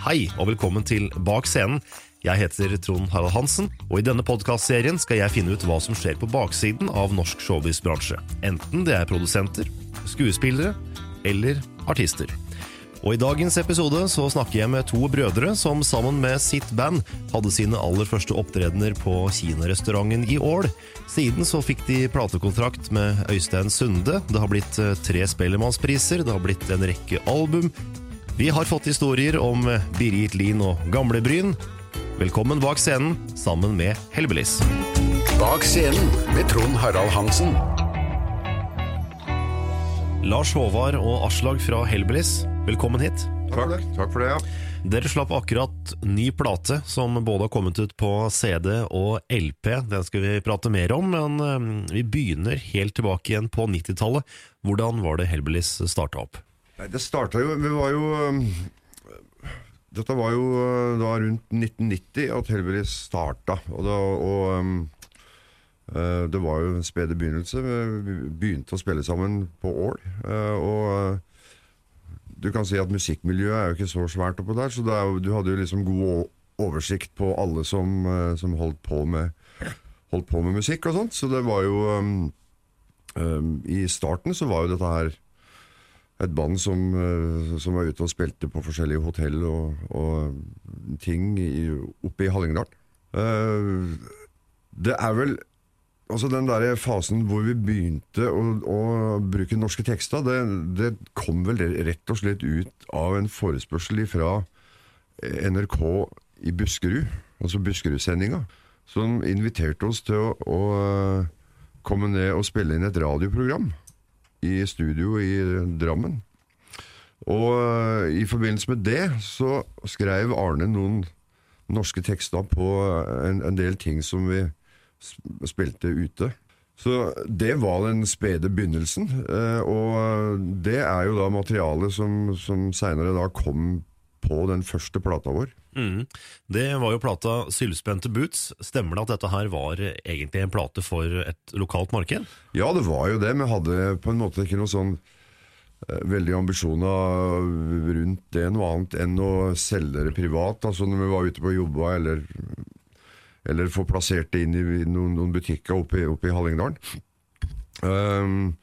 Hei, og velkommen til Bak scenen. Jeg heter Trond Harald Hansen, og i denne podkastserien skal jeg finne ut hva som skjer på baksiden av norsk showbiz-bransje. Enten det er produsenter, skuespillere eller artister. Og I dagens episode så snakker jeg med to brødre som sammen med sitt band hadde sine aller første opptredener på kinarestauranten i Ål. Siden så fikk de platekontrakt med Øystein Sunde. Det har blitt eh, tre Spellemannspriser, det har blitt en rekke album. Vi har fått historier om Birgit Lien og Gamlebryn. Velkommen bak scenen sammen med Helbelis. Bak scenen med Trond Harald Hansen. Lars Håvard og Aslag fra Helbelis, velkommen hit. Takk, takk for det, ja. Dere slapp akkurat ny plate som både har kommet ut på CD og LP. Den skal vi prate mer om, men eh, vi begynner helt tilbake igjen på 90-tallet. Hvordan var det Helbelis starta opp? Nei, Det starta jo Vi var jo um, Dette var jo uh, da rundt 1990 at Hellbillies starta. Og, da, og uh, det var jo en spede begynnelse. Vi begynte å spille sammen på Ål. Og du kan si at musikkmiljøet er jo ikke så svært oppå der, så jo, du hadde jo liksom god oversikt på alle som, som holdt, på med, holdt på med musikk og sånt. Så det var jo um, um, I starten så var jo dette her et band som, eh, som var ute og spilte på forskjellige hotell og, og ting i, oppe i Hallingdal. Uh, det er vel Altså Den der fasen hvor vi begynte å, å bruke norske tekster, det, det kom vel rett og slett ut av en forespørsel fra NRK i Buskerud, altså Buskerud-sendinga, som inviterte oss til å, å eh, komme ned og spille inn et radioprogram i studio i Drammen. Og eh, i forbindelse med det så skrev Arne noen norske tekster på en, en del ting som vi spilte ute. Så det var den spede begynnelsen, eh, og det er jo da materialet som, som seinere da kom på den første plata vår. Mm. Det var jo plata Sylspente Boots. Stemmer det at dette her var egentlig en plate for et lokalt marked? Ja, det var jo det, Vi hadde på en måte ikke noe sånn eh, veldig ambisjoner rundt det noe annet enn å selge det privat. Altså når vi var ute på jobba, eller, eller få plassert det inn i noen, noen butikker oppe, oppe i Hallingdalen. Um,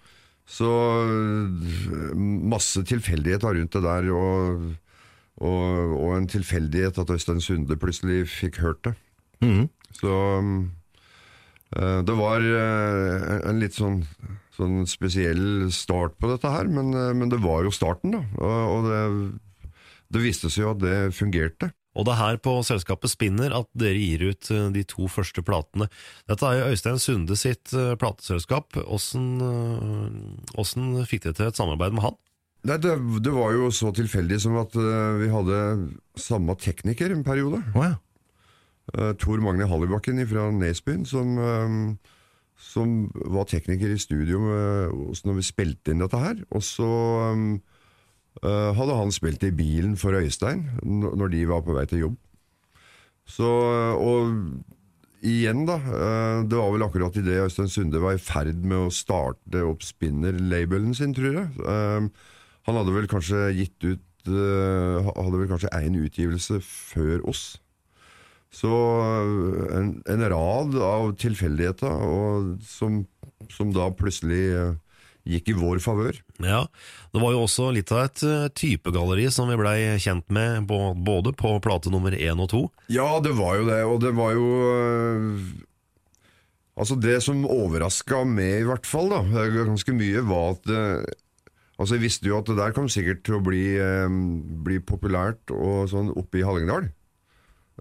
så eh, masse tilfeldigheter rundt det der, og, og, og en tilfeldighet at Øystein Sunde plutselig fikk hørt det. Så eh, det var eh, en litt sånn, sånn spesiell start på dette her, men, eh, men det var jo starten, da. Og, og det, det viste seg jo at det fungerte. Og det er her på selskapet Spinner at dere gir ut de to første platene. Dette er jo Øystein Sunde sitt plateselskap. Åssen fikk dere til et samarbeid med han? Nei, det, det var jo så tilfeldig som at uh, vi hadde samme tekniker en periode. Eh, Tor Magne Hallibakken fra Nesbyen, som, uh, som var tekniker i studio med når vi spilte inn dette her. Og så eh, hadde han spilt i bilen for Øystein når de var på vei til jobb. Så, og igjen, da. det var vel akkurat idet Øystein Sunde var i ferd med å starte opp Spinner-labelen sin, tror jeg. Han hadde vel kanskje gitt ut eh, Hadde vel kanskje én utgivelse før oss. Så eh, en, en rad av tilfeldigheter som, som da plutselig eh, gikk i vår favør. Ja, Det var jo også litt av et typegalleri som vi blei kjent med på, både på plate nummer én og to. Ja, det var jo det, og det var jo Altså Det som overraska meg, i hvert fall, da, ganske mye, var at Altså Jeg visste jo at det der kom sikkert til å bli, eh, bli populært og sånn oppe i Hallingdal,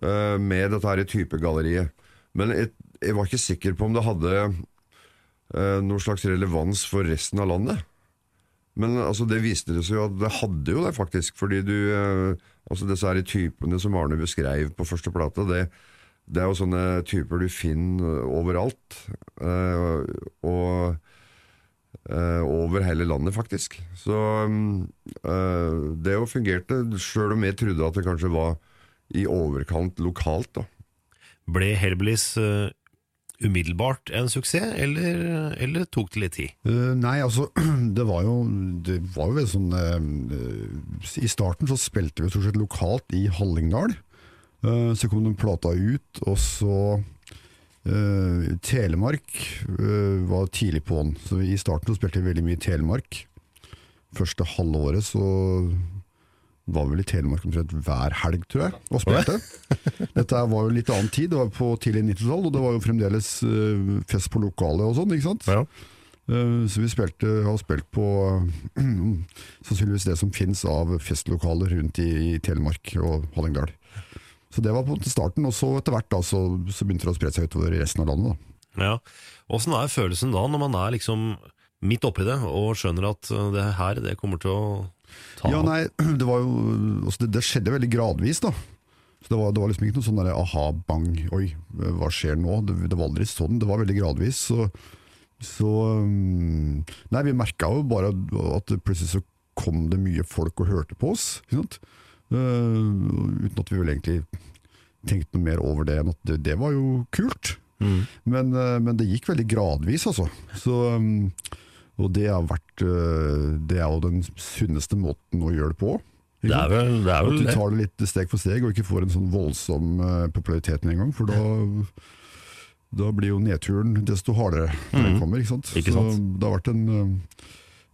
Eh, med dette her typegalleriet. Men jeg, jeg var ikke sikker på om det hadde eh, noen slags relevans for resten av landet. Men altså, det viste det seg jo at det hadde jo det, faktisk. Fordi du eh, Altså disse her typene som Arne beskrev på første plate, det, det er jo sånne typer du finner overalt. eh, og over hele landet, faktisk. Så mm, eh, det jo fungerte, sjøl om jeg trodde at det kanskje var i overkant lokalt, da. Ble Herbelis eh, umiddelbart en suksess, eller, eller tok det litt tid? Uh, nei, altså, det var jo Det var jo sånn uh, I starten så spilte vi stort sett lokalt i Hallingdal. Uh, så kom den plata ut, og så eh, Telemark uh, var tidlig på den. Så i starten så spilte vi veldig mye Telemark. Første halve året så var vel i Telemark omtrent hver helg, tror jeg, og spilte. Dette var jo litt annen tid, det var på tidlig 90-tall, og det var jo fremdeles uh, fest på lokalet og sånn, ikke sant? Ja. Så vi spilte, har spilt på sannsynligvis det som finnes av festlokaler rundt i, i Telemark og Hallingdal. Så det var på starten, og så etter hvert da, så, så begynte det å spre seg utover i resten av landet. Da. Ja. Åssen er følelsen da, når man er liksom midt oppi det og skjønner at eh, det her det kommer til å ta Ja, nei, det var jo altså det, det skjedde veldig gradvis, da. Så det var, det var liksom ikke noe sånn der aha, bang, oi, hva skjer nå? Det, det var aldri sånn, det var veldig gradvis. Så, så um, Nei, vi merka jo bare at plutselig så kom det mye folk og hørte på oss. Ikke sant? Eh, uten at vi vel egentlig tenkte noe mer over det enn at det, det var jo kult. Men, eh, men det gikk veldig gradvis, altså. Så, um, og det har vært eh, Det er jo den sunneste måten å gjøre det på. Det er vel det. Er At du tar det litt steg for steg, og ikke får en sånn voldsom eh, popularitet med en gang. For da, da blir jo nedturen desto hardere når den kommer. Ikke sant? Ikke Så det har vært en, eh,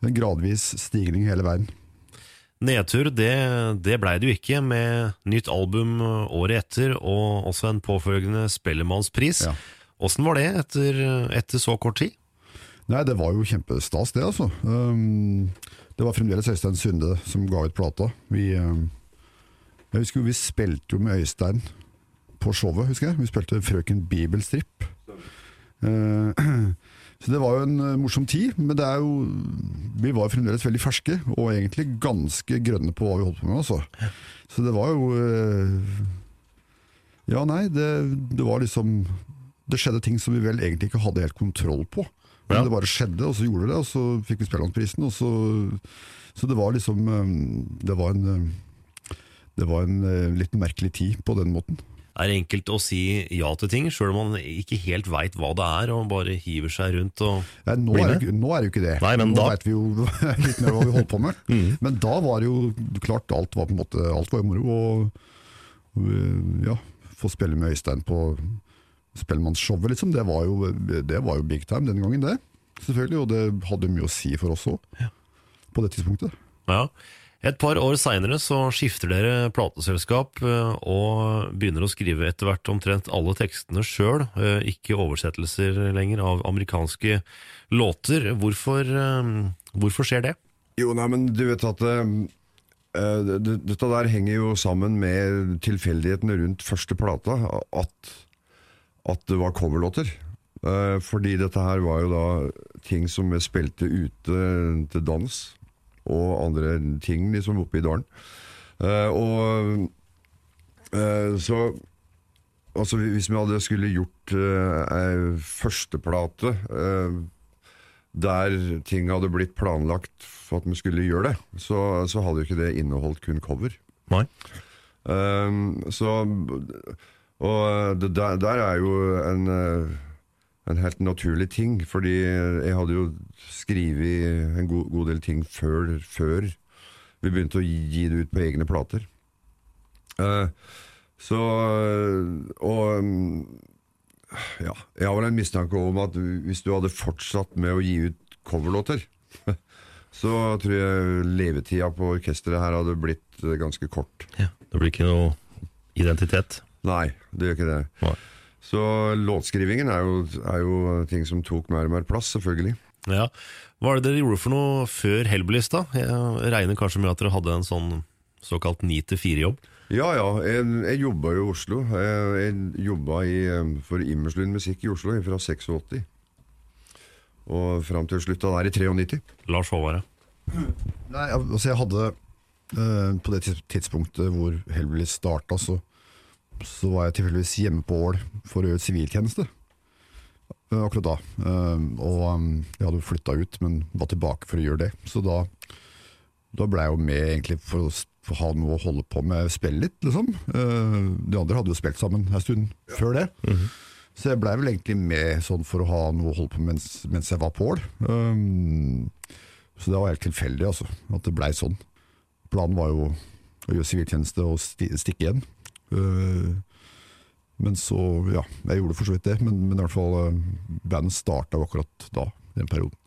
en gradvis stigning hele veien. Nedtur, det, det blei det jo ikke, med nytt album året etter, og også en påfølgende Spellemannspris. Ja. Åssen var det etter, etter så kort tid? Nei, det var jo kjempestas, det, altså. Um, det var fremdeles Øystein Sunde som ga ut plata. Vi, um, jeg husker jo vi spilte jo med Øystein på showet, husker jeg. Vi spilte Frøken Bibelstripp. Uh, så det var jo en uh, morsom tid, men det er jo Vi var fremdeles veldig ferske, og egentlig ganske grønne på hva vi holdt på med, altså. Så det var jo uh, Ja, nei, det, det var liksom Det skjedde ting som vi vel egentlig ikke hadde helt kontroll på. Men Ja. det bare skjedde, og så gjorde det, og så fikk vi Spellemannprisen, og Så, så det var liksom um, Det var en Det var en uh, litt merkelig tid på den måten. Er det enkelt å si ja til ting, sjøl om man ikke helt veit hva det er, og bare hiver seg rundt og ja, nå, Blir er det? det, nå er det jo ikke det. Nei, men nå da- vet vi jo litt mer hva vi holdt på med. Men da var det jo klart alt var på en måte Alt var jo moro. Og, og ja, få spille med Øystein på Spellemannsshowet, liksom, det var, jo, det var jo big time den gangen, det. Selvfølgelig, og det hadde mye å si for oss òg, på det tidspunktet. Ja. Et par år seinere så skifter dere plateselskap eh, og begynner å skrive etter hvert omtrent alle tekstene sjøl, ikke oversettelser lenger av amerikanske låter. Hvorfor, eh, hvorfor skjer det? Jo, nei, men du vet at eh, eh, det- Dette der henger jo sammen med tilfeldighetene rundt første plata. At, at det var coverlåter. Uh, fordi dette her var jo da ting som vi spilte ute til dans, og andre ting liksom oppe i dalen. Uh, og uh, så Altså Hvis vi hadde skulle gjort uh, ei førsteplate uh, der ting hadde blitt planlagt for at vi skulle gjøre det, så, så hadde jo ikke det inneholdt kun cover. Nei. Um, så Og det der, der er jo en, eh, en helt naturlig ting, fordi jeg hadde jo skrevet en god, god del ting før, før vi begynte å gi det ut på egne plater. Uh, så Og mm, ja, jeg har vel en mistanke om at hvis du hadde fortsatt med å gi ut coverlåter, så tror jeg levetida på orkesteret her hadde blitt eh, ganske kort. Ja, det blir ikke noe identitet. Nei, det gjør ikke det. Nei. Så låtskrivingen er jo, er jo ting som tok mer og mer plass, selvfølgelig. Ja. Hva er det dere gjorde for noe før Hellbillies, da? Jeg regner kanskje med at dere hadde en sånn såkalt ni til fire-jobb? Ja ja, jeg, jeg jobba jo i Oslo. Jeg, jeg jobba eh, for Immerslund Musikk i Oslo fra 86 og fram til slutta der i 93. Lars Håvard, ja. Nei, altså jeg hadde Uh, På det tidspunktet hvor Hellbillies starta, så, så var jeg tilfeldigvis hjemme på Ål for å gjøre siviltjeneste. Eh, akkurat da. Eh, og um, jeg hadde jo flytta ut, men var tilbake for å gjøre det. Så da, da ble jeg jo med egentlig for å ha noe å holde på med, spille litt, liksom. Eh, de andre hadde jo spilt sammen en stund før det. Så jeg blei vel egentlig med sånn for å ha noe å holde på med mens, mens jeg var på Ål. Um, så det var helt tilfeldig, altså, at det blei sånn. Planen var jo å gjøre siviltjeneste og sti stikke igjen. Uh, men så, ja, jeg gjorde for så vidt det. Men, men i hvert fall, uh, bandet starta akkurat da, i den perioden.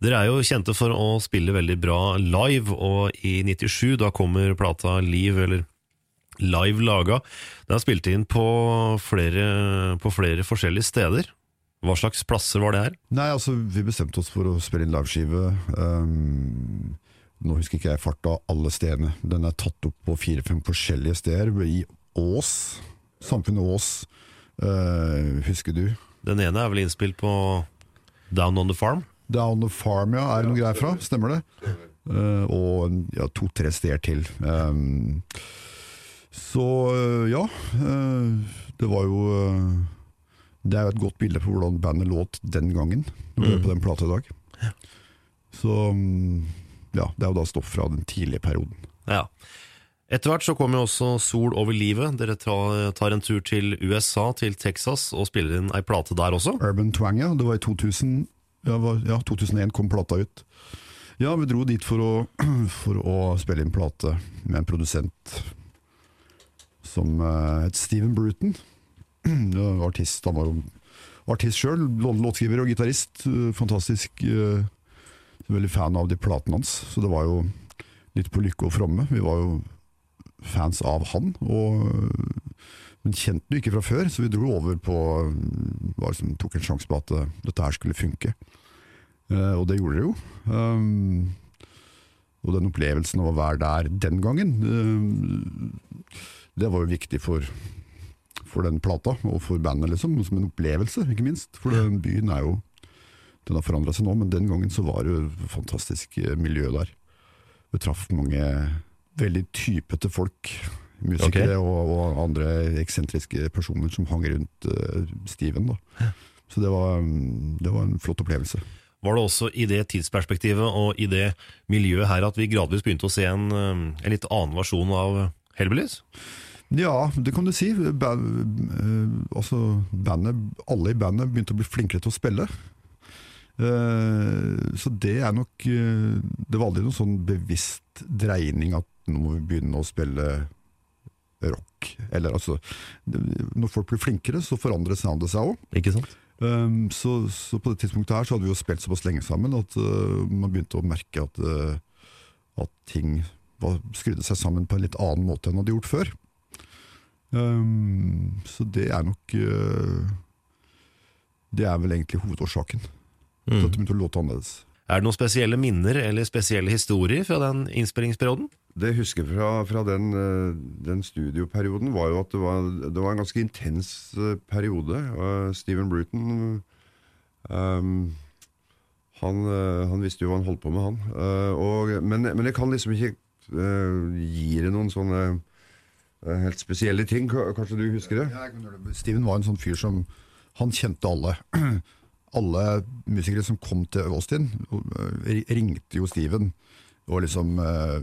Dere er jo kjente for å spille veldig bra live, og i 97 da kommer plata Liv, eller Live Laga. Den er spilt inn på flere, på flere forskjellige steder. Hva slags plasser var det her? Nei, altså, vi bestemte oss for å spille inn liveskive. Um, nå husker ikke jeg farta alle stedene. Den er tatt opp på fire-fem forskjellige steder. I Ås. Samfunnet Ås. Uh, husker du? Den ene er vel innspilt på Down on the Farm? Down on the Farm, ja. Er det noe greier fra? Stemmer det? Uh, og ja, to-tre steder til. Um, så ja. Uh, det var jo Det er jo et godt bilde på hvordan bandet låt den gangen, når mm. på den plata i dag. Så mm, ja, det er jo da stoff fra den tidlige perioden. Ja. Etter hvert så kommer jo også Sol over livet. Dere tar, en tur til USA, til Texas, og spiller inn ei plate der også. Urban Twang, ja. Det var i 2000, ja, var, ja 2001 kom plata ut. Ja, vi dro dit for å, for å spille inn plate med en produsent som uh, het Steven Bruton. Artist, han var jo artist sjøl, låtskriver og gitarist. eh, fantastisk. Veldig fan av de platene hans, så det var jo litt på lykke og fromme. Vi var jo fans av han, og, men kjente det ikke fra før, så vi dro over på var liksom, Tok en sjanse på at eh, dette her skulle funke. Eh, og det gjorde det jo. Um, og den opplevelsen av å være der den gangen, eh, det var jo viktig for, for den plata, og for bandet, liksom, som en opplevelse, ikke minst. For den byen er jo Den har forandra seg nå, men den gangen så var det jo fantastisk eh, miljø der. Vi traff mange veldig typete folk. Musikere og, og andre eksentriske personer som hang rundt uh, Steven. Da. Så det var, mm, det var en flott opplevelse. Var det også i det tidsperspektivet og i det miljøet her at vi gradvis begynte å se en, um, en litt annen versjon av Hellbillies? Ja, det kan du si. Band, eh, altså, bandet, alle i bandet begynte å bli flinkere til å spille. Eh, så det er nok eh, Det var aldri noen sånn bevisst dreining at nå må vi begynne å spille rock. Eller altså Når folk blir flinkere, så forandrer soundet seg òg. Um, så, så på det tidspunktet her så hadde vi jo spilt såpass lenge sammen at uh, man begynte å merke at, uh, at ting var, skrudde seg sammen på en litt annen måte enn de hadde gjort før. Um, så det er nok uh, Det er vel egentlig hovedårsaken til Så det begynte å låte annerledes. Er det noen spesielle minner eller spesielle historier fra den innspillingsperioden? Det jeg husker fra, fra den, eh, den studioperioden, var jo at det var, det var en ganske intens eh, periode. Uh, Steven Bruton um, han, han visste jo hva han holdt på med, han. Uh, og, men, men jeg kan liksom ikke uh, gi det noen sånne uh, helt spesielle ting. Kanskje du husker det? Steven var en sånn fyr som Han kjente alle. Alle musikere som kom til Austin, eh, ringte jo Steven. Og liksom eh,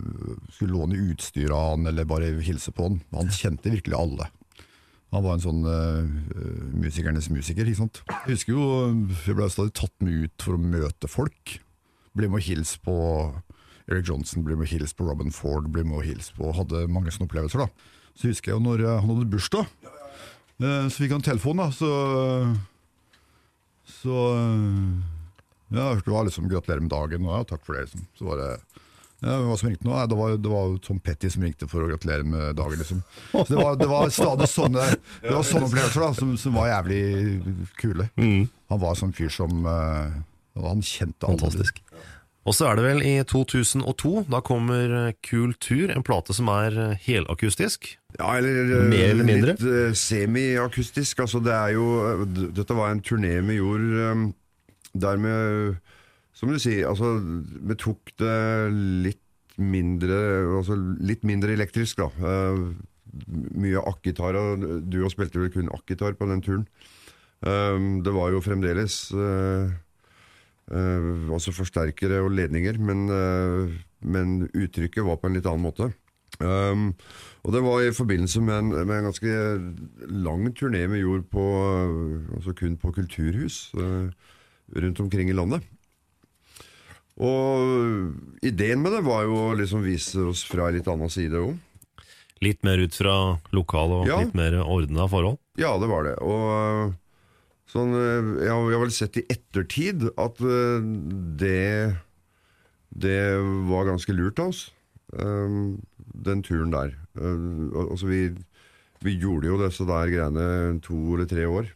skulle låne utstyr av han, eller bare hilse på han. Han kjente virkelig alle. Han var en sånn uh, musikernes musiker. ikke sant? Jeg husker jo, jeg ble stadig tatt med ut for å møte folk. Ble med og hilse på Eric Johnson, ble med og hilse på Robin Ford, ble med og hilse på Hadde mange sånne opplevelser. da. Så husker jeg jo når han hadde bursdag, uh, så fikk han telefon, da. Så, så eh, Ja, jeg hørte det var liksom 'gratulerer med dagen', og ja, takk for det. liksom. Så var det ja, Hva som ringte nå? Det var, det var Tom Petty som ringte for å gratulere med dagen. liksom. Så det var, det var stadig sånne, det var sånne opplevelser da, som, som var jævlig kule. Han var sånn fyr som uh, Han kjente alle. Fantastisk. Og så er det vel i 2002, da kommer Kultur, en plate som er helakustisk. Ja, eller eh, Mer eller mindre? Litt eh, semiakustisk. Altså, det er jo eh, Dette var en turné vi gjorde eh, der vi Som du sier, altså Vi tok det litt mindre Altså litt mindre elektrisk, da. Eh, mye akkitar. og Du og spilte vel kun akkitar på den turen. Eh, det var jo fremdeles eh, altså forsterkere og ledninger, men, uh, men uttrykket var på en litt annen måte. Um, og det var i forbindelse med en, med en ganske lang turné vi gjorde på, uh, altså kun på kulturhus rundt omkring i landet. Og ideen med det var jo å liksom vise oss fra en litt annen side òg. Litt mer ut fra lokale og Ja. litt mer ordna forhold. Ja, det var det. Og sånn, øh, jeg, har- vel sett i ettertid at øh, det Det var ganske lurt av oss, øh, den turen der. Altså vi, vi gjorde jo disse der greiene to eller tre år.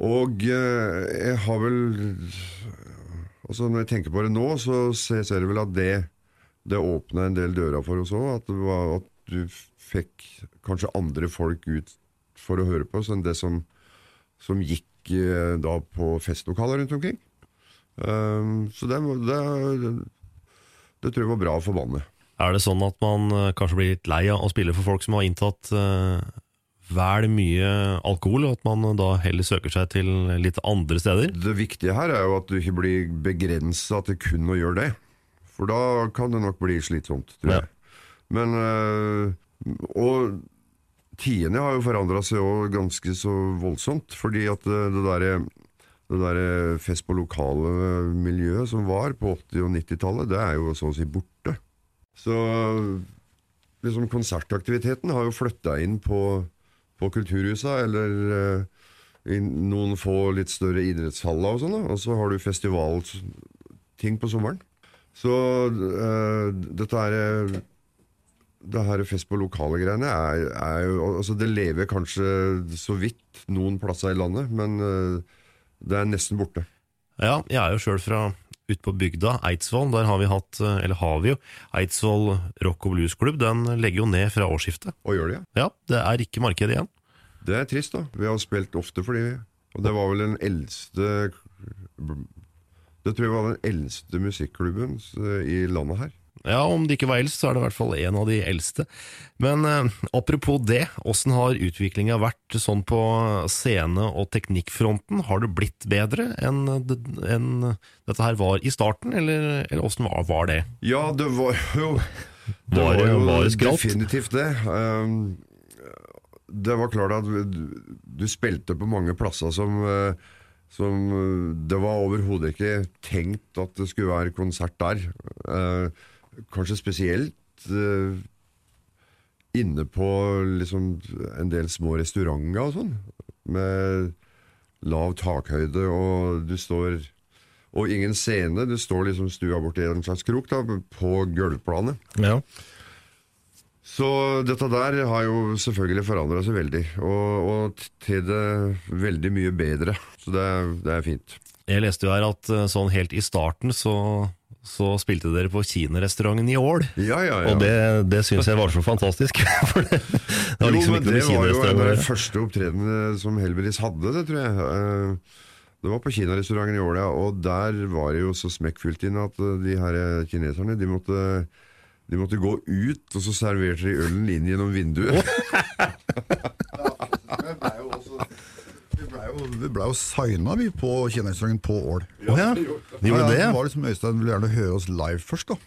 og jeg har vel Altså Når jeg tenker på det nå, så ser jeg vel at det det åpna en del dører for oss òg. At, at du fikk kanskje andre folk ut for å høre på som det som, som gikk eh, da på festlokaler rundt omkring. Um, så det, det, det tror jeg var bra for bandet. Er det sånn at man eh, kanskje blir litt lei av å spille for folk som har inntatt eh, vel mye alkohol, og at man da heller søker seg til litt andre steder? Det viktige her er jo at du ikke blir begrensa til kun å gjøre det. For da kan det nok bli slitsomt, tror Ja. Men øh, Og tidene har jo forandra seg òg ganske så voldsomt. Fordi at øh, det derre det der fest på lokale miljøet som var på 80- og 90-tallet, det er jo så å si borte. Så liksom konsertaktiviteten har jo flytta inn på, på kulturhusa, eller eh, i noen få litt større idrettshaller og sånn, og så har du festivalting på sommeren. Så eh, dette er eh, det her fest på lokale greiene er, er jo altså Det lever kanskje så vidt noen plasser i landet, men eh, det er nesten borte. Ja, jeg er jo sjøl fra ute på bygda, Eidsvoll. Der har vi hatt, eh, eller har vi jo, Eidsvoll rock og blues-klubb. Den legger jo ned fra årsskiftet. Og gjør det, ja. Ja, det er ikke marked igjen. Det er trist, da. Vi har spilt ofte for de. Og det var vel den eldste Det tror jeg var den eldste musikklubben eh, i landet her. Ja, om det ikke var eldst, så er det i hvert fall en av de eldste. Men eh, apropos det, åssen har utviklinga vært sånn på scene- og teknikkfronten? Har det blitt bedre enn enn dette her var i starten, eller, eller åssen var, var det? Ja, det var jo Det Var var jo definitivt det. Um, det var klart at du, du spilte på mange plasser som uh, som uh, Det var overhodet ikke tenkt at det skulle være konsert der. Uh, kanskje spesielt uh, inne på liksom en del små restauranter og sånn. Med lav takhøyde, og du står Og ingen scene. Du står liksom stua borti en slags krok da, på gulvplanet. Ja. Så dette der har jo selvfølgelig forandra seg veldig, og, og til det veldig mye bedre. Så det, det er fint. Jeg leste jo her at eh, sånn helt i starten så, så spilte dere på kinarestauranten i Ål. Ja, ja, ja. Og det, det syns jeg var så fantastisk. For det, det var jo, liksom men ikke noe det var jo en av de første opptredenene som Helberis hadde, det tror jeg. Eh, Det var på kinarestauranten i Ål, ja, og der var det jo så smekkfullt inn at eh, de her kineserne, de måtte de måtte gå ut, og så serverte de ølen inn gjennom vinduet. Vi ble jo, vi ble jo signa vi på kinarestauranten på Ål. Å ja, de gjorde det, det var liksom Øystein ville gjerne høre oss live først, da.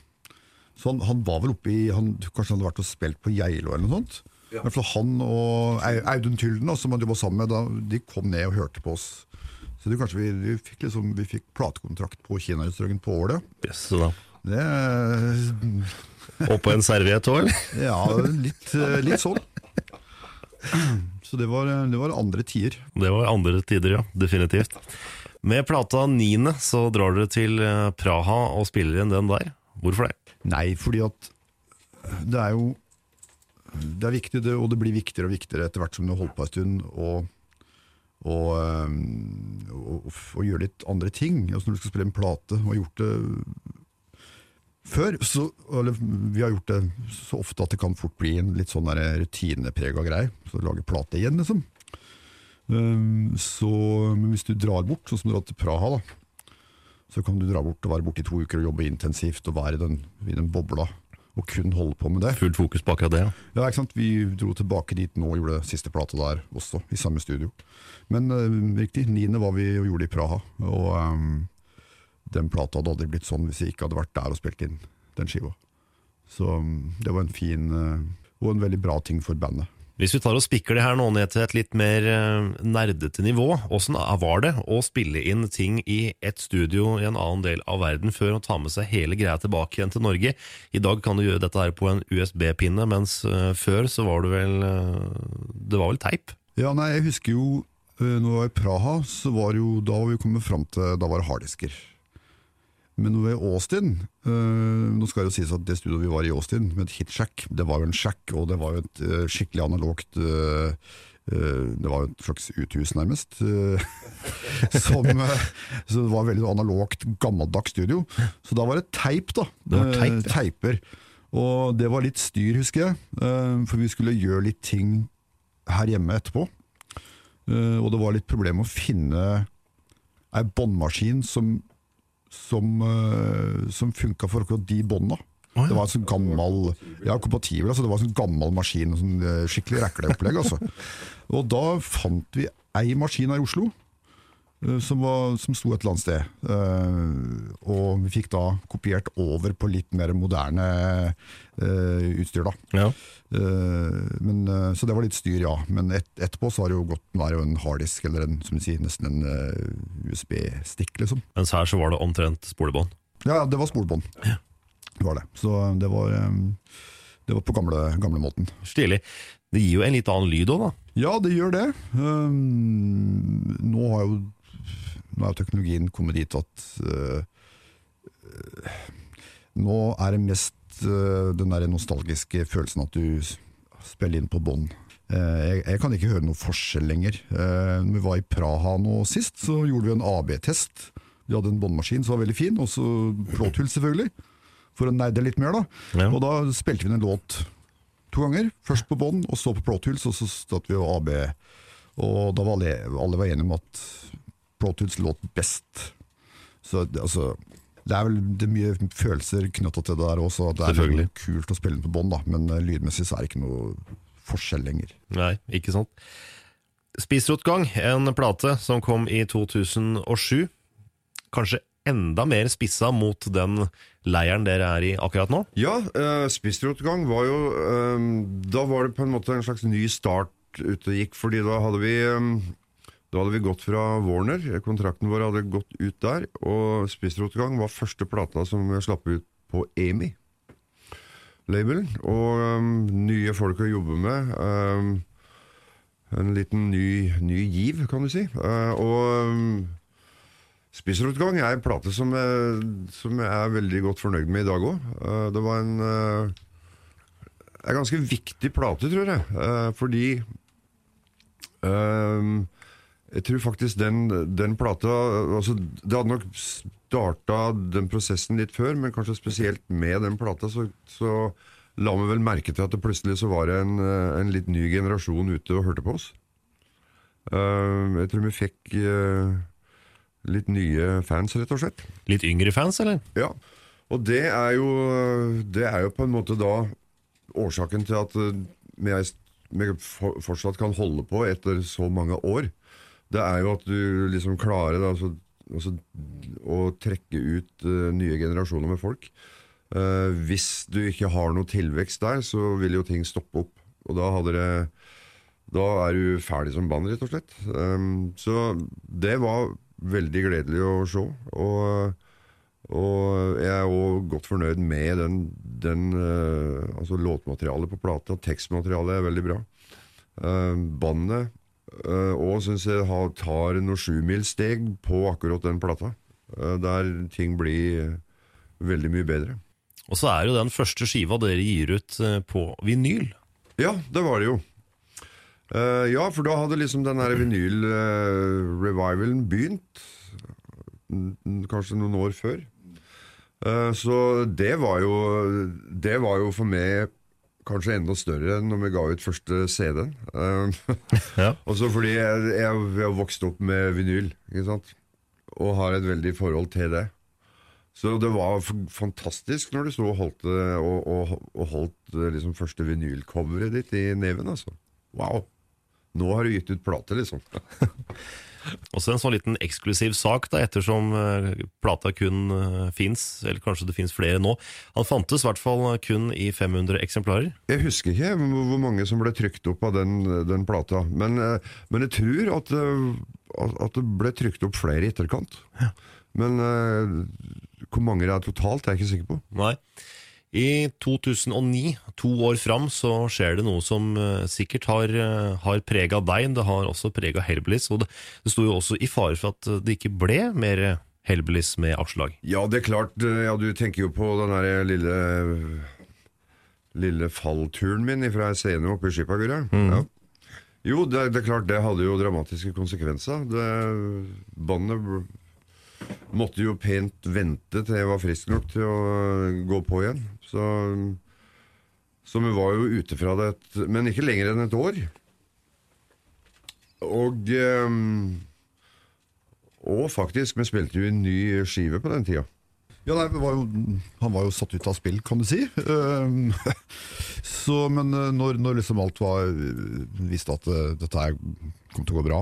Så han, han var vel oppe i han, Kanskje han hadde vært og spilt på Geilo eller noe sånt? Ja. For fall han og Audun Tylden, som han jobba sammen med, da, de kom ned og hørte på oss. Så det, kanskje vi, vi fikk liksom, vi fikk platekontrakt på Kinarestauranten på Ålet. Yes, da. Det Og på en serviett òg, eller? Ja, litt, eh, litt sånn. Så det var, det var andre tider. Det var andre tider, ja. Definitivt. Med plata Niende så drar dere til eh, Praha og spiller inn den der. Hvorfor det? Nei, fordi at det er jo Det er viktig, det, og det blir viktigere og viktigere etter hvert som du holdt på en stund, og, og, og gjøre litt andre ting. Altså når du skal spille en plate, og har gjort det før, så, eller vi har gjort det så ofte at det kan fort bli en litt sånn rutineprega greie. Så lage plate igjen, liksom. Um, så, men hvis du drar bort, sånn som du drar til Praha, da, så kan du dra bort og være borte i to uker og jobbe intensivt og være i den, i den bobla og kun holde på med det. Fullt fokus på akkurat det. ja. Ja, ikke sant? Vi dro tilbake dit nå og gjorde siste plate der også, i samme studio. Men uh, riktig, niende var vi og gjorde det i Praha, og ehm, den plata hadde aldri blitt sånn hvis jeg ikke hadde vært der og spilt inn den skiva. Så um, det var en fin uh, og en veldig bra ting for bandet. Hvis vi tar og spikker det her nå ned til et litt mer eh, nerdete nivå, åssen var det å spille inn ting i et studio i en annen del av verden før å ta med seg hele greia tilbake igjen til Norge? I dag kan du gjøre dette her på en USB-pinne, mens eh, før så var det vel eh, Det var vel teip? Ja, nei, jeg husker jo når jeg var i Praha, så var jo da var vi kommet fram til Da var det harddisker. Men nå i Austin øh, Nå skal det jo sies at det studioet vi var i Austin, med et hitshack, det var jo en shack, og det var jo et øh, skikkelig analogt øh, Det var jo et slags uthus, nærmest. som, så det var veldig analogt, gammeldags studio. Så da var det teip, da. Det var teip, ja. Teiper. Og det var litt styr, husker jeg. For vi skulle gjøre litt ting her hjemme etterpå. Og det var litt problem å finne ei båndmaskin som, som, uh, som funka for akkurat de bånda. Ja. Det var en sånn gammel Ja, kompatibel, altså det var en sånn gammel maskin. Sånn, eh, skikkelig rekleopplegg, altså. Og da fant vi ei maskin her i Oslo. Eh, Som, var, som sto et eller annet sted. Eh, og vi fikk da kopiert over på litt mer moderne eh, utstyr, da. Ja. Men, så det var litt styr, ja. Men et, etterpå så har det jo gått jo en harddisk, eller en, som du sier, nesten en USB-stikk, liksom. Mens her så var det omtrent spolebånd. Ja, ja, det var spolebånd. Det var det. Så det var, det var på gamle, gamle måten. Stilig. Det gir jo en litt annen lyd òg, da. Ja, det gjør det. Um, nå har jo nå er teknologien kommet dit at uh, Nå er det mest uh, den der nostalgiske følelsen at du spiller inn på bånd. Uh, jeg, jeg kan ikke høre noe forskjell lenger. Når vi var i Praha nå sist, så gjorde vi en AB-test. Vi hadde en båndmaskin som var veldig fin, og så Pro selvfølgelig. For å nerde litt mer, da. Ja. Og da spilte vi en låt to ganger. Først på bånd, og så på Pro og så satt vi og AB. Og da var alle, alle var enige om at Pro låt best. Så det- altså det er vel det er mye følelser knytta til det der også. Det er kult å spille den på bånd, men eh, lydmessig så er det ikke noe forskjell lenger. Nei, ikke sant. Spissrotgang, en plate som kom i 2007. Kanskje enda mer spissa mot den leiren dere er i akkurat nå? Ja, uh, spissrotgang var jo eh, Da var det på en måte en slags ny start ute og gikk, fordi da hadde vi eh, Da hadde vi gått fra Warner, kontrakten vår hadde gått ut der, og Spissrotgang var første plata som slapp ut på EMI. Labelen. Og um, nye folk å jobbe med. Um, en liten ny, ny giv, kan du si. Uh, og um, Spissrotgang er en plate som jeg, som jeg er veldig godt fornøyd med i dag òg. det var en uh, ganske viktig plate, tror jeg. eh, fordi eh, jeg tror faktisk den, den plata altså, Det hadde nok starta den prosessen litt før, men kanskje spesielt med den plata, så, så la vi vel merke til at det plutselig så var det en, en litt ny generasjon ute og hørte på oss. Uh, jeg tror vi fikk uh, litt nye fans, rett og slett. Litt yngre fans, eller? Ja, og det er jo, det er jo på en måte da årsaken til at vi, vi for- fortsatt kan holde på etter så mange år. Det er jo at du liksom klarer da, altså, altså, å trekke ut uh, nye generasjoner med folk. Uh, hvis du ikke har noe tilvekst der, så vil jo ting stoppe opp. Og da hadde det Da er du ferdig som band, rett og slett. Um, så det var veldig gledelig å se. Og, og jeg er òg godt fornøyd med den, den uh, Altså låtmaterialet på plata. Tekstmaterialet er veldig bra. Uh, bandet og syns jeg tar noen sjumilssteg på akkurat den plata. Uh, der ting blir uh, veldig mye bedre. Og så er jo den første skiva dere gir ut eh, på vinyl. Ja, det var det jo. Eh, ja, for da hadde liksom den vinyl-revivalen begynt. Kanskje noen år før. Eh, så det var jo Det var jo for meg kanskje enda større enn når vi ga ut første CD-en. Eh, Ja. Også fordi jeg, jeg, jeg har vokst opp med vinyl, ikke sant? og har et veldig forhold til det. Så det var fantastisk når du sto og holdt, og, og, og holdt eh, liksom første vinylcoveret ditt i neven. Altså. Wow! Nå har du gitt ut plate, liksom. Også en sånn liten eksklusiv sak, da, ettersom eh, plata kun uh, fins, eller kanskje det fins flere nå. Han fantes i hvert fall kun i 500 eksemplarer. Jeg husker ikke hvor mange som ble trykt opp av den, den plata, men, eh, men jeg tror at, eh, at- det ble trykt opp flere i etterkant. Men eh, hvor mange det er totalt, er jeg ikke sikker på. Nei. I 2009, to år fram, så skjer det noe som eh, sikkert har, uh, har prega deg. Det har også prega Hellbillies, og det, det sto jo også i fare for at det ikke ble mer Hellbillies med avslag. Ja, det er klart. eh, Ja, du tenker jo på den der lille Lille fallturen min fra ei scene oppe i Mm. Ja. Jo, det, det er klart, det hadde jo dramatiske konsekvenser. Det, bandet måtte jo pent vente til jeg var frisk nok til å gå på igjen. Så, så vi var jo ute fra det, et, men ikke lenger enn et år. Og ehm, og faktisk, vi spilte jo en ny skive på den tida. Ja, nei, var jo, Han var jo satt ut av spill, kan du si. Ehm, så, men eh, når, når liksom alt var visste at eh, dette kom til å gå bra,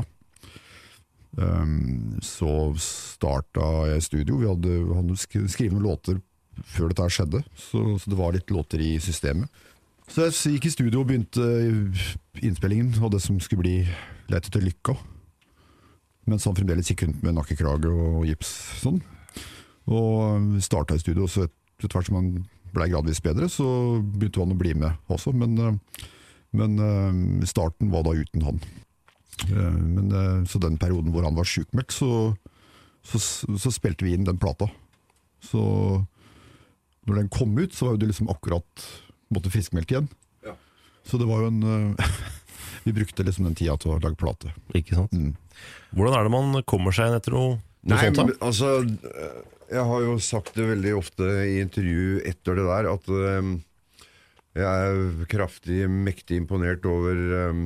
så starta jeg studio. Vi hadde, hadde skrevet noen låter før dette skjedde, så, så det var litt låter i systemet. Så jeg gikk i studio og begynte innspillingen og det som skulle bli Leit etter lykka. Mens han fremdeles gikk rundt med nakkekrage og gips sånn. Og starta i studio, så etter hvert som han ble gradvis bedre, så begynte han å bli med også. Men, eh, men eh, starten var da uten han. Eh, Men, eh, så den perioden hvor han var sjukmeldt, så, så, så spilte vi inn den plata. Så når den kom ut, så var det liksom akkurat måtte friskmeldt igjen. Ja. Så det var jo en eh, Vi brukte liksom den tida til å lage plate. Ikke sant? Mm. Hvordan er det man kommer seg inn etter noe, noe Nei, sånt? da? men, altså Jeg har jo sagt det veldig ofte i intervju etter det der, at um, jeg er kraftig, mektig imponert over, eh,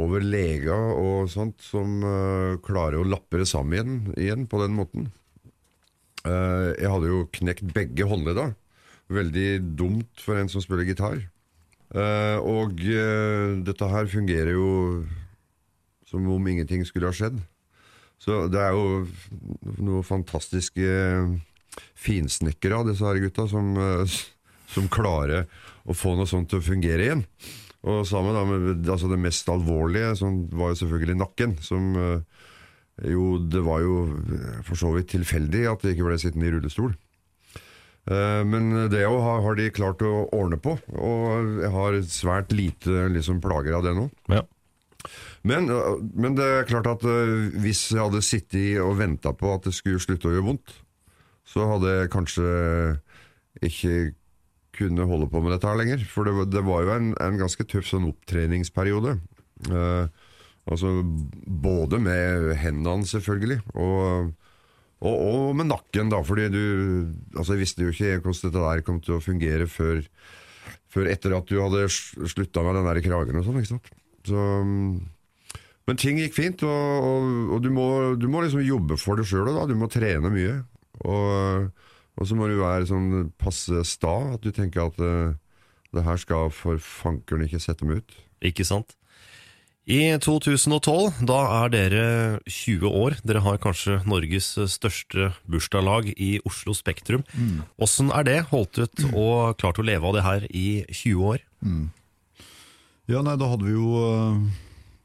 over leger og sånt som uh, klarer å lappe det sammen igjen, igjen på den måten. Uh, jeg hadde jo knekt begge håndledda. Veldig dumt for en som spiller gitar. Uh, og dette her fungerer jo som om ingenting skulle ha skjedd. Så det er jo noe fantastiske finsnekkere av disse her gutta som, som klarer å få noe sånt til å fungere igjen. Og sammen da med altså det mest alvorlige, som var jo selvfølgelig nakken, som eh, jo Det var jo eh, for så vidt tilfeldig at de ikke ble sittende i rullestol. Eh, Men det jo har de klart å ordne på, og jeg har svært lite liksom, plager av det nå. Ja. Men, men det er klart at hvis jeg hadde sittet og venta på at det skulle slutte å gjøre vondt, så hadde jeg kanskje ikke kunne holde på med dette her lenger. For det, det var jo en, en ganske tøff sånn opptreningsperiode. Uh, altså både med hendene, selvfølgelig, og, og, og med nakken, da. Fordi du Altså, jeg visste jo ikke hvordan dette der kom til å fungere før, før etter at du hadde slutta med den der kragen og sånn, ikke sant. Så men ting gikk fint, og, og, og du, må, du må liksom jobbe for det sjøl. Du må trene mye. Og, og så må du være sånn passe sta, at du tenker at uh, det her skal for fankeren ikke sette meg ut. Ikke sant? I 2012, da er dere 20 år. Dere har kanskje Norges største bursdagslag i Oslo Spektrum. Åssen er det? Holdt ut og klart å leve av det her i 20 år? Ja, nei, da hadde vi jo eh,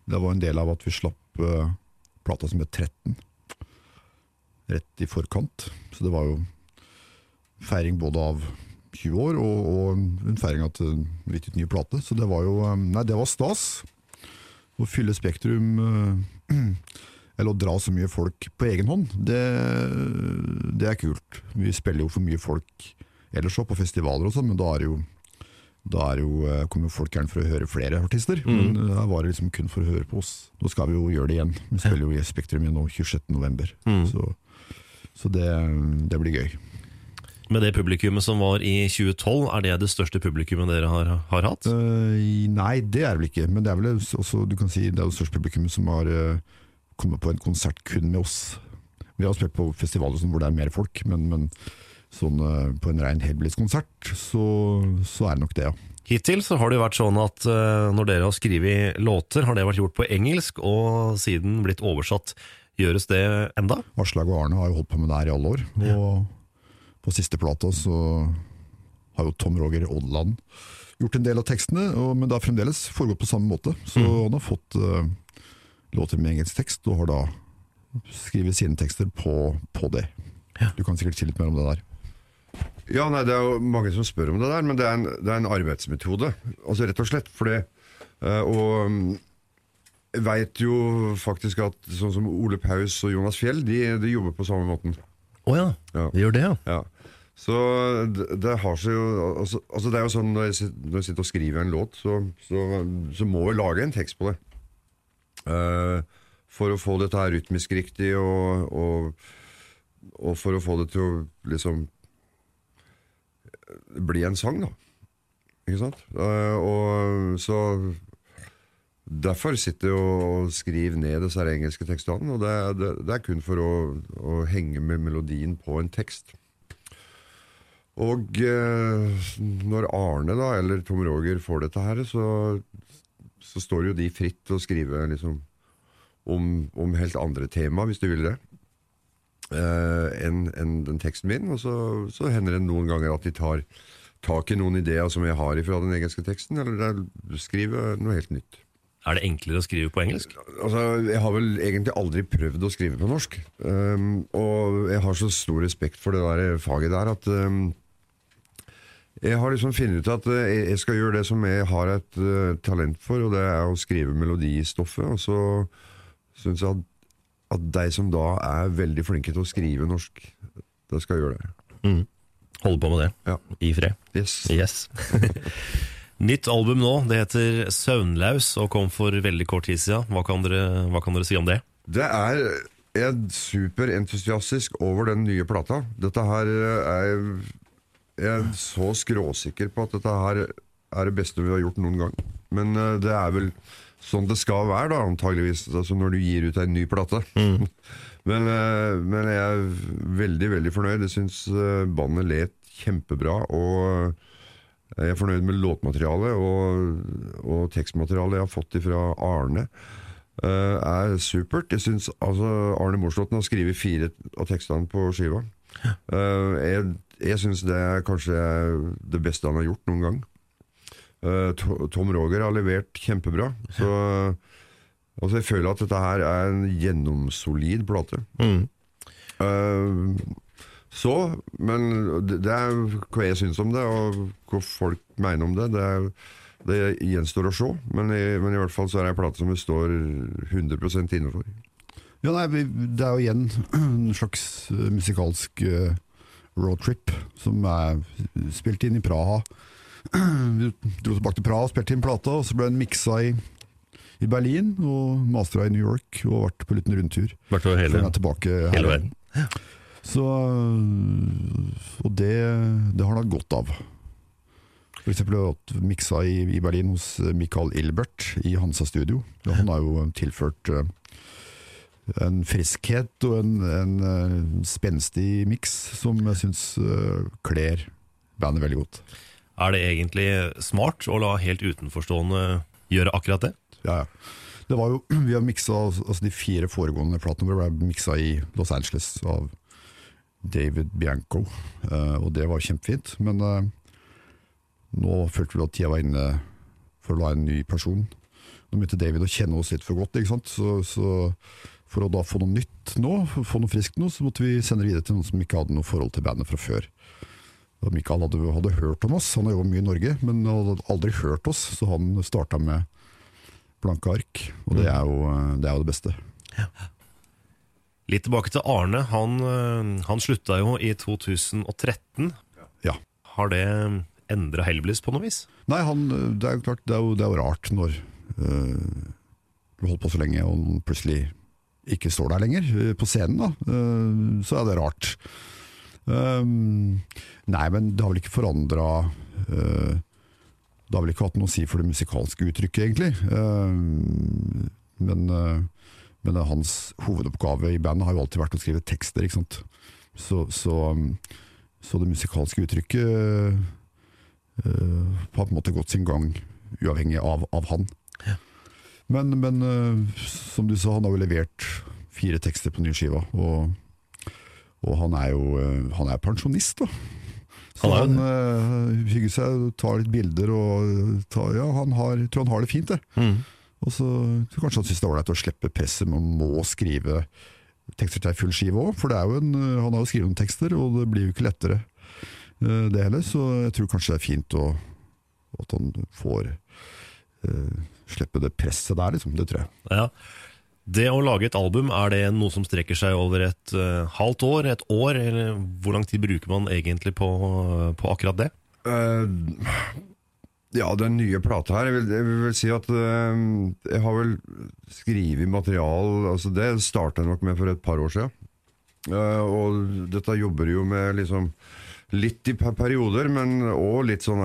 Det var en del av at vi slapp eh, plata som het 13. Rett i forkant. Så det var jo feiring både av 20 år og, og en feiring av en gitt ut ny plate. Så det var jo eh, Nei, det var stas. Å fylle Spektrum eh, Eller å dra så mye folk på egen hånd, det, det er kult. Vi spiller jo for mye folk ellers òg, på festivaler og sånn, men da er det jo da er jo, eh, kommer folk gjerne for å høre flere artister, men da her var det liksom kun for å høre på oss. Nå skal vi jo gjøre det igjen. Vi spiller jo i Spektrum igjen nå 26.11. Så, så det, det blir gøy. Med det publikummet som var i 2012, er det det største publikummet dere har, har hatt? Uh, nei, det er det vel ikke, men det er vel også, du kan si, det er det største publikummet som har uh, kommet på en konsert kun med oss. Vi har spilt på festivaler hvor det er mer folk, men, men sånn, uh, på en rein Hellbillies-konsert, så, så er det nok det, ja. Hittil så har det jo vært sånn at når dere har skrevet låter, har det vært gjort på engelsk, og siden blitt oversatt. Gjøres det enda? Aslag og Arne har jo holdt på med det her i alle år. Og på siste plata så har jo Tom Roger Odland gjort en del av tekstene, og, men det har fremdeles foregått på samme måte. Så han har fått uh, låter med engelsk tekst, og har da skrevet sine tekster på, på det. Du kan sikkert si litt mer om det der. Ja, nei, Det er jo mange som spør om det der, men det er en, det er en arbeidsmetode. Altså Rett og slett. fordi det eh, Og mm, jeg veit jo faktisk at sånn som Ole Paus og Jonas Fjell, de, de jobber på samme måten. Å ja. Ja. De gjør det, ja. Ja. Så det, det har seg jo altså, altså Det er jo sånn når jeg, når jeg sitter og skriver en låt, så, så, så må jeg lage en tekst på det. Uh, for å få dette her rytmisk riktig, og, og, og for å få det til å liksom bli en sang, da. Ikke sant? Uh, og så Derfor sitter jeg og skriver ned disse engelske tekstene, og det, det, det er kun for å, å henge med melodien på en tekst. Og eh, når Arne da, eller Tom Roger får dette her, så, så står jo de fritt til å skrive liksom, om, om helt andre tema, hvis de vil det, eh, enn en, den teksten min. Og så, så hender det noen ganger at de tar tak i noen ideer som jeg har fra den engelske teksten, eller skriver noe helt nytt. Er det enklere å skrive på engelsk? Altså, Jeg har vel egentlig aldri prøvd å skrive på norsk. Um, og jeg har så stor respekt for det der faget der at um, jeg har liksom funnet ut at uh, jeg skal gjøre det som jeg har et uh, talent for, og det er å skrive melodistoffet. Og så syns jeg at, at de som da er veldig flinke til å skrive norsk, da skal gjøre det. Holde på med det, Ja. i fred. Yes. Yes. Nytt album nå, det heter Søvnlaus og kom for veldig kort tid siden. Hva kan dere, hva kan dere si om det? Det er Jeg er superentusiastisk over den nye plata. Dette her er Jeg er så skråsikker på at dette her er det beste vi har gjort noen gang. Men uh, det er vel sånn det skal være, da, antageligvis. Altså når du gir ut en ny plate. men, uh, men jeg er veldig, veldig fornøyd. Jeg syns uh, bandet let kjempebra. Og jeg er fornøyd med låtmaterialet og, og tekstmaterialet jeg har fått fra Arne. uh, er supert. Jeg synes, altså, Arne Morslåtten har skrevet fire av tekstene på skiva. Uh, jeg jeg syns det er kanskje det beste han har gjort noen gang. Eh, Tom Roger har levert kjempebra. Så altså, jeg føler at dette her er en gjennomsolid plate. Eh, så, men det, det er hva jeg syns om det, og hva folk mener om det. Det, er, det gjenstår å se, men i, men i hvert fall så er det en plate som vi står 100% innenfor. Ja, nei, Det er jo igjen en slags eh, musikalsk eh, roadtrip som er spilt inn i Praha. Vi dro tilbake til Praha, spilte inn plata, og så ble den miksa i, i Berlin og mastera i New York og vært på en liten rundtur. Vært over hele, er her. hele verden. Så, og det, det har han hatt godt av. Eksempel miksa i, i Berlin hos Michael Ilbert i Hansa Studio. Ja, Han har jo tilført eh, en friskhet og en, en eh, spenstig miks som jeg syns uh, kler bandet veldig godt. Er det egentlig smart å la helt utenforstående gjøre akkurat det? Ja, ja. Det var jo, vi har miksa, altså De fire foregående platene våre ble miksa i Los Angeles av David Bianco, eh, og det var kjempefint. Men eh, nå følte vi at tida var inne for å la en ny person. Nå begynte David å kjenne oss litt for godt, ikke sant? Så, så for å da få noe nytt nå, få noe friskt nå, så måtte vi sende det videre til noen som ikke hadde noe forhold til bandet fra før. Da Mikael hadde, hadde hørt om oss, han har jobbet mye i Norge, men hadde aldri hørt oss, så han starta med blanke ark, og det er jo det, er jo det beste. Litt tilbake til Arne. Han, eh, han slutta jo i 2013. Ja. Har det endra Hellbillies på noe vis? Nei, han, det er jo klart, det er jo, det er jo rart når øh, du holdt på så lenge og plutselig ikke står der lenger, øh, på scenen da, øh, så er det rart. Um, nei, men det har vel ikke forandra Det har vel ikke hatt noe å si for det musikalske uttrykket, egentlig. Um, men, men hans hovedoppgave i bandet har jo alltid vært å skrive tekster, ikke sant. Så, så, så det musikalske uttrykket har på en måte gått sin gang, uavhengig av, av han. Men, men uh, som du sa, han har jo levert fire tekster på ny skiva, og, og han er jo uh, han er pensjonist, da. Så Han han uh, hygger seg, tar litt bilder og tar, ja, han har, tror han har det fint, det. Og så tror kanskje han syns det er ålreit å slippe presset med å må skrive tekster til ei full skive òg, for det er jo en, han har jo skrevet noen tekster, og det blir jo ikke lettere eh, det heller. Så jeg tror kanskje det er fint å, at han får eh, slippe det presset der, liksom. Det tror jeg. Ja. Det å lage et album, er det noe som strekker seg over et uh, halvt år, et år, eller hvor lang tid bruker man egentlig på, på akkurat det? Uh, ja, den nye plata her, jeg vil, jeg vil si at uh, jeg har vel skrevet material altså Det starta jeg nok med for et par år siden. Uh, og dette jobber jo med liksom litt i per perioder, men òg litt sånn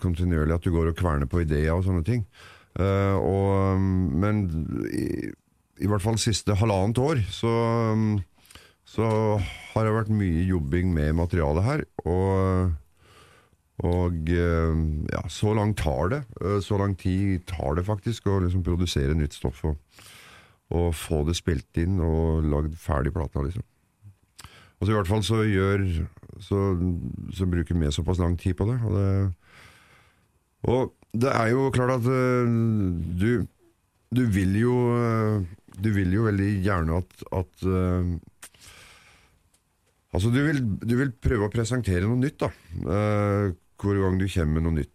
kontinuerlig at du går og kverner på ideer og sånne ting. Eh, og, men i, i hvert fall siste halvannet år så, så har det vært mye jobbing med materialet her. Og og eh, ja, så langt tar det. Eh, Så lang tid tar det faktisk å liksom produsere nytt stoff og, og få det spilt inn og lagd ferdig plata, liksom. så I hvert fall så gjør Så, så bruker vi såpass lang tid på det. Og det, og det er jo klart at eh, du Du vil jo eh, Du vil jo veldig gjerne at, at eh, Altså, du vil, du vil prøve å presentere noe nytt, da. Uh, hver gang du kommer med noe nytt.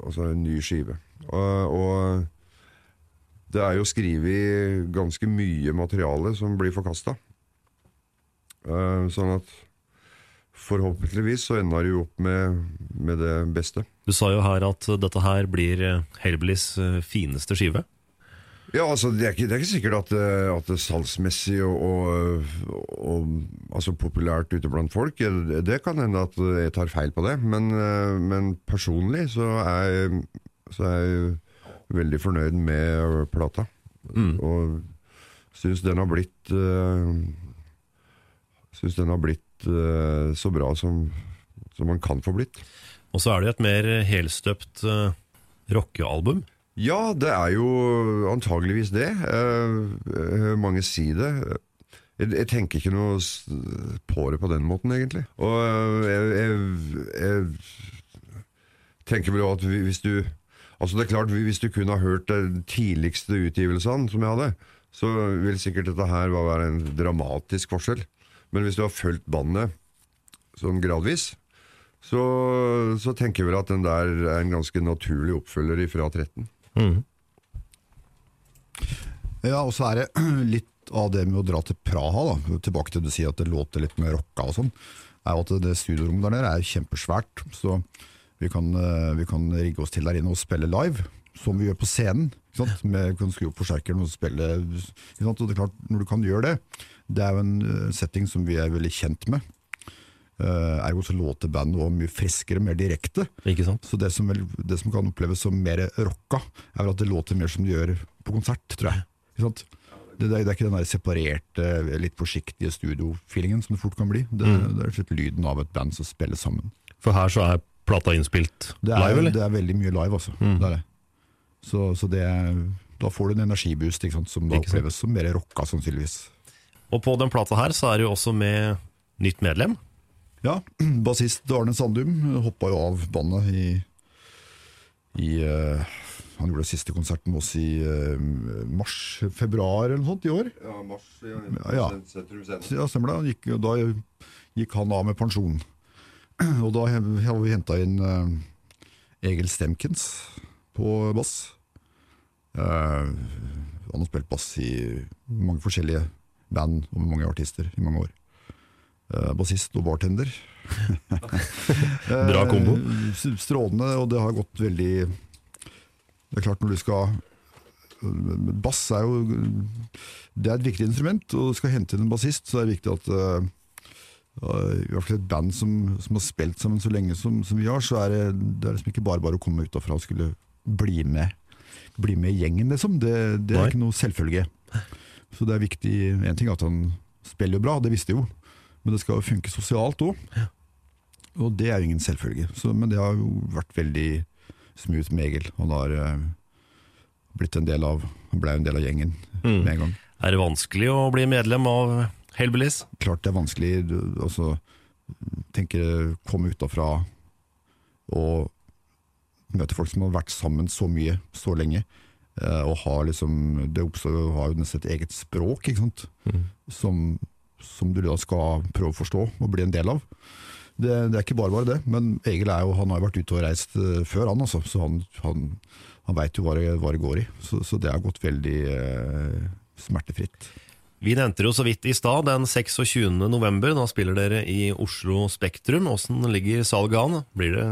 Altså en ny skive. Og, og det er jo skrevet ganske mye materiale som blir forkasta. Uh, sånn at forhåpentligvis så ender du opp med, med det beste. Du sa jo her at dette her blir Helblis Hellbillies eh, fineste skive. Ja, altså Det er ikke, det er ikke sikkert at, det- at det salgsmessig og, og, og altså populært ute blant folk Det det kan hende at jeg tar feil på det, men, eh, men personlig så er, jeg, så er jeg veldig fornøyd med plata. Og syns den har blitt uh, Syns den har blitt eh, så bra som, som man kan få blitt. Og så er det et mer helstøpt uh, rockealbum. Ja, det er jo antageligvis det. Eh, Jeg hører mange si det. Jeg, jeg tenker ikke noe på det på den måten, egentlig. Og jeg, jeg, jeg tenker vel at hvis du Altså det er klart, Hvis du kun har hørt de tidligste utgivelsene som jeg hadde, så vil sikkert dette her være en dramatisk forskjell. Men hvis du har fulgt bandet sånn gradvis, så, så tenker jeg vel at den der er en ganske naturlig oppfølger fra 13. Ja, og så er det litt av det med å dra til Praha, da. tilbake til du sier at det låter litt med rocka og sånn, er jo at det studiorommet der nede er kjempesvært. Så vi kan, eh, vi kan rigge oss til der inne og spille live, som vi gjør på scenen. Ikke sant? Med, vi kan skru opp forsterkeren og spille. Ikke sant? Og det er klart, når du kan gjøre det, det er jo en eh, setting som vi er veldig kjent med. Uh, ergo så låter bandet også mye friskere, mer direkte. Så det som, det som kan oppleves som mer rocka, er vel at det låter mer som det gjør på konsert, tror jeg. Det, det, er, det er ikke den der separerte, litt forsiktige studiofeelingen som det fort kan bli. Det, det er slett lyden av et band som spiller sammen. For her så er plata innspilt er, live, eller? det er veldig mye live, altså. Det er det. Så, så det, da får du en energiboost ikke sant, som da oppleves som mer rocka, sannsynligvis. Og på den plata her så er det jo også med nytt medlem. Ja, bassist Arne Sandum hoppa jo av bandet i, i uh, Han gjorde siste konserten med oss i uh, mars-februar eller noe sånt i år. Ja, mars Ja. sentrum. Ja, stemmer det. Han Gikk, da gikk han av med pensjon. Og da har vi henta inn uh, Egil Stemkens på bass. Eh, han har spilt bass i mange forskjellige band og med mange artister i mange år. Uh, Bassist og bartender. Bra kombo. Uh, Strålende, og det har gått veldig Det er klart når du skal Bass er jo Det er et viktig instrument, og du skal hente inn en bassist, så er det viktig at uh, i hvert fall et band som, som har spilt sammen så lenge som, som vi har, så er det, det er liksom ikke bare bare å komme utafra og skulle bli med Bli med i gjengen, liksom. Det, det er Nei. ikke noe selvfølge. Så det er viktig En ting er at han spiller jo bra, det visste jo, men det skal jo funke sosialt òg. Og det er jo ingen selvfølge. Så, men det har jo vært veldig smooth med Egil. Han har eh, blitt en del av Han ble en del av gjengen Mm. med en gang. Er det vanskelig å bli medlem av Hellbillies? Klart det er vanskelig du- altså, tenker komme utafra og møte folk som har vært sammen så mye, så lenge. Eh, Og har liksom Det oppstår har jo nesten et eget språk, ikke sant. Som, som du da skal prøve å forstå og bli en del av. Det, det er ikke bare bare det, men Egil er jo, han har jo vært ute og reist eh, før, han altså. Så han, han, han veit jo hva det, hva det går i. Så, så det har gått veldig eh, smertefritt. Vi nevnte jo så vidt i stad, den 26. november. Da spiller dere i Oslo Spektrum. Åssen ligger salget an? Blir det,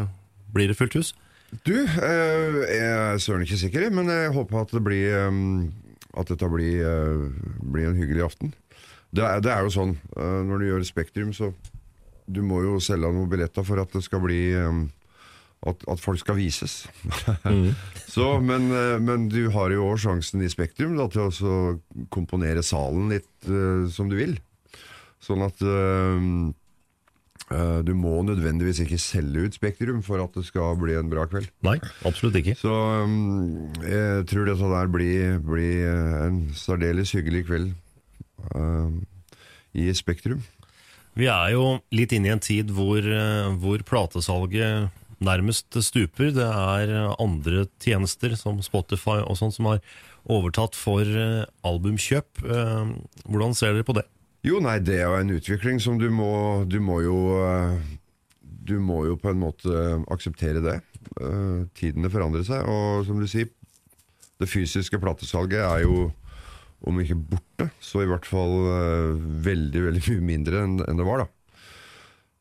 blir det fullt hus? Du, eh, jeg er søren ikke sikker, men jeg håper at det blir eh, At dette blir, eh, blir en hyggelig aften. Det er, det er jo sånn når du gjør Spektrum, så du må jo selge noen billetter for at det skal bli at, at folk skal vises. så, men, men du har jo òg sjansen i Spektrum da, til å komponere salen litt uh, som du vil. Sånn at eh, du må nødvendigvis ikke selge ut Spektrum for at det skal bli en bra kveld. Nei, absolutt ikke. Så um, jeg tror dette der blir, blir eh, en særdeles hyggelig kveld uh, i Spektrum. Vi er jo litt inne i en tid hvor, eh, hvor platesalget nærmest stuper. Det er andre tjenester som Spotify og sånn som har overtatt for eh, albumkjøp. Eh, Hvordan ser dere på det? Jo, nei, det er jo en utvikling som du må Du må jo eh, Du må jo på en måte akseptere det. Eh, Tidene forandrer seg, og som du sier, det fysiske platesalget er jo om ikke borte, så i hvert fall eh, veldig, veldig mye mindre enn det var, da.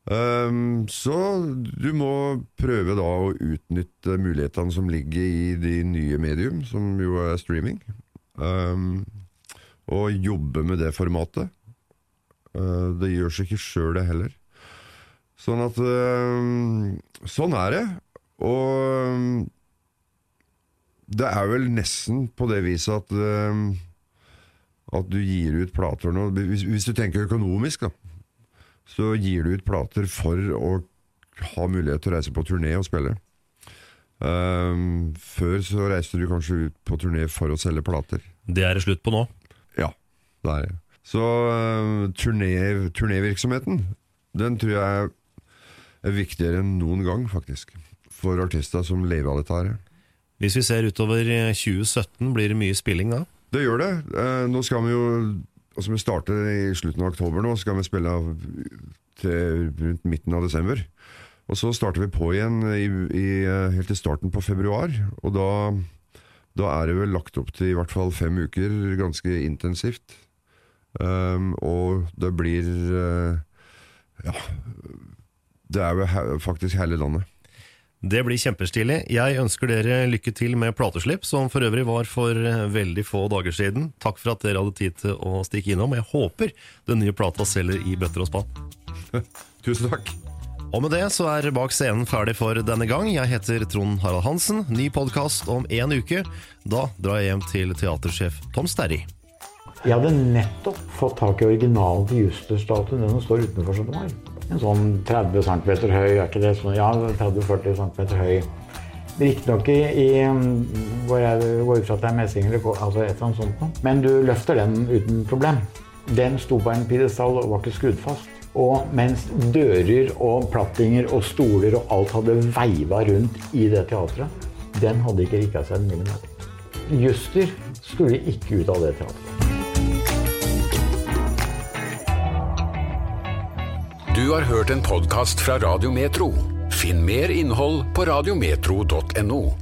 Um, så du må prøve da å utnytte mulighetene som ligger i de nye medium, som jo er streaming. Um, og jobbe med det formatet. Eh, det gjør seg ikke sjøl, det heller. Sånn at eh, Sånn er det. Og eh, det er vel nesten på det viset at At du gir ut plater nå Hvis, hvis du tenker økonomisk, da, så gir du ut plater for å ha mulighet til å reise på turné og spille. Um, før så reiste du kanskje ut på turné for å selge plater. Det er det slutt på nå. Ja, det er det. Så turné, turnévirksomheten, den tror jeg er viktigere enn noen gang, faktisk. For artister som lever av dette her. Hvis vi ser utover eh, 2017, blir det mye spilling da? Det gjør det. Eh, nå skal vi jo Altså Vi starter i slutten av oktober nå, skal vi spille til rundt midten av desember. Og så starter vi på igjen i, i, eh, helt til starten på februar. Og da, da er det vel lagt opp til i hvert fall fem uker ganske intensivt. Um, og det blir eh, Ja Det er jo he faktisk hele landet. Det blir kjempestilig. Jeg ønsker dere lykke til med plateslipp, som for øvrig var for eh, veldig få dager siden. Takk for at dere hadde tid til å stikke innom. Jeg håper den nye plata selger i bøtter og spann. Tusen takk. Og med det så er Bak scenen ferdig for denne gang. Jeg heter Trond Harald Hansen. Ny podkast om én uke. Da drar jeg hjem til teatersjef Tom Sterry. Jeg hadde nettopp fått tak i originalen til Juster-statuen. Den som står utenfor så den var. En sånn 30 cm høy, er ikke det? Sånn, ja, 30-40 cm høy. Riktignok i, i hvor jeg går ut fra at det er messing eller altså et eller annet sånt noe. Men du løfter den uten problem. Den sto på en pidestall og var ikke skrudd fast. Og mens dører og plattinger og stoler og alt hadde veiva rundt i det teatret, den hadde ikke rikka seg en millimeter. Juster skulle ikke ut av det teatret. Du har hørt en podkast fra Radio Metro. Finn mer innhold på radiometro.no.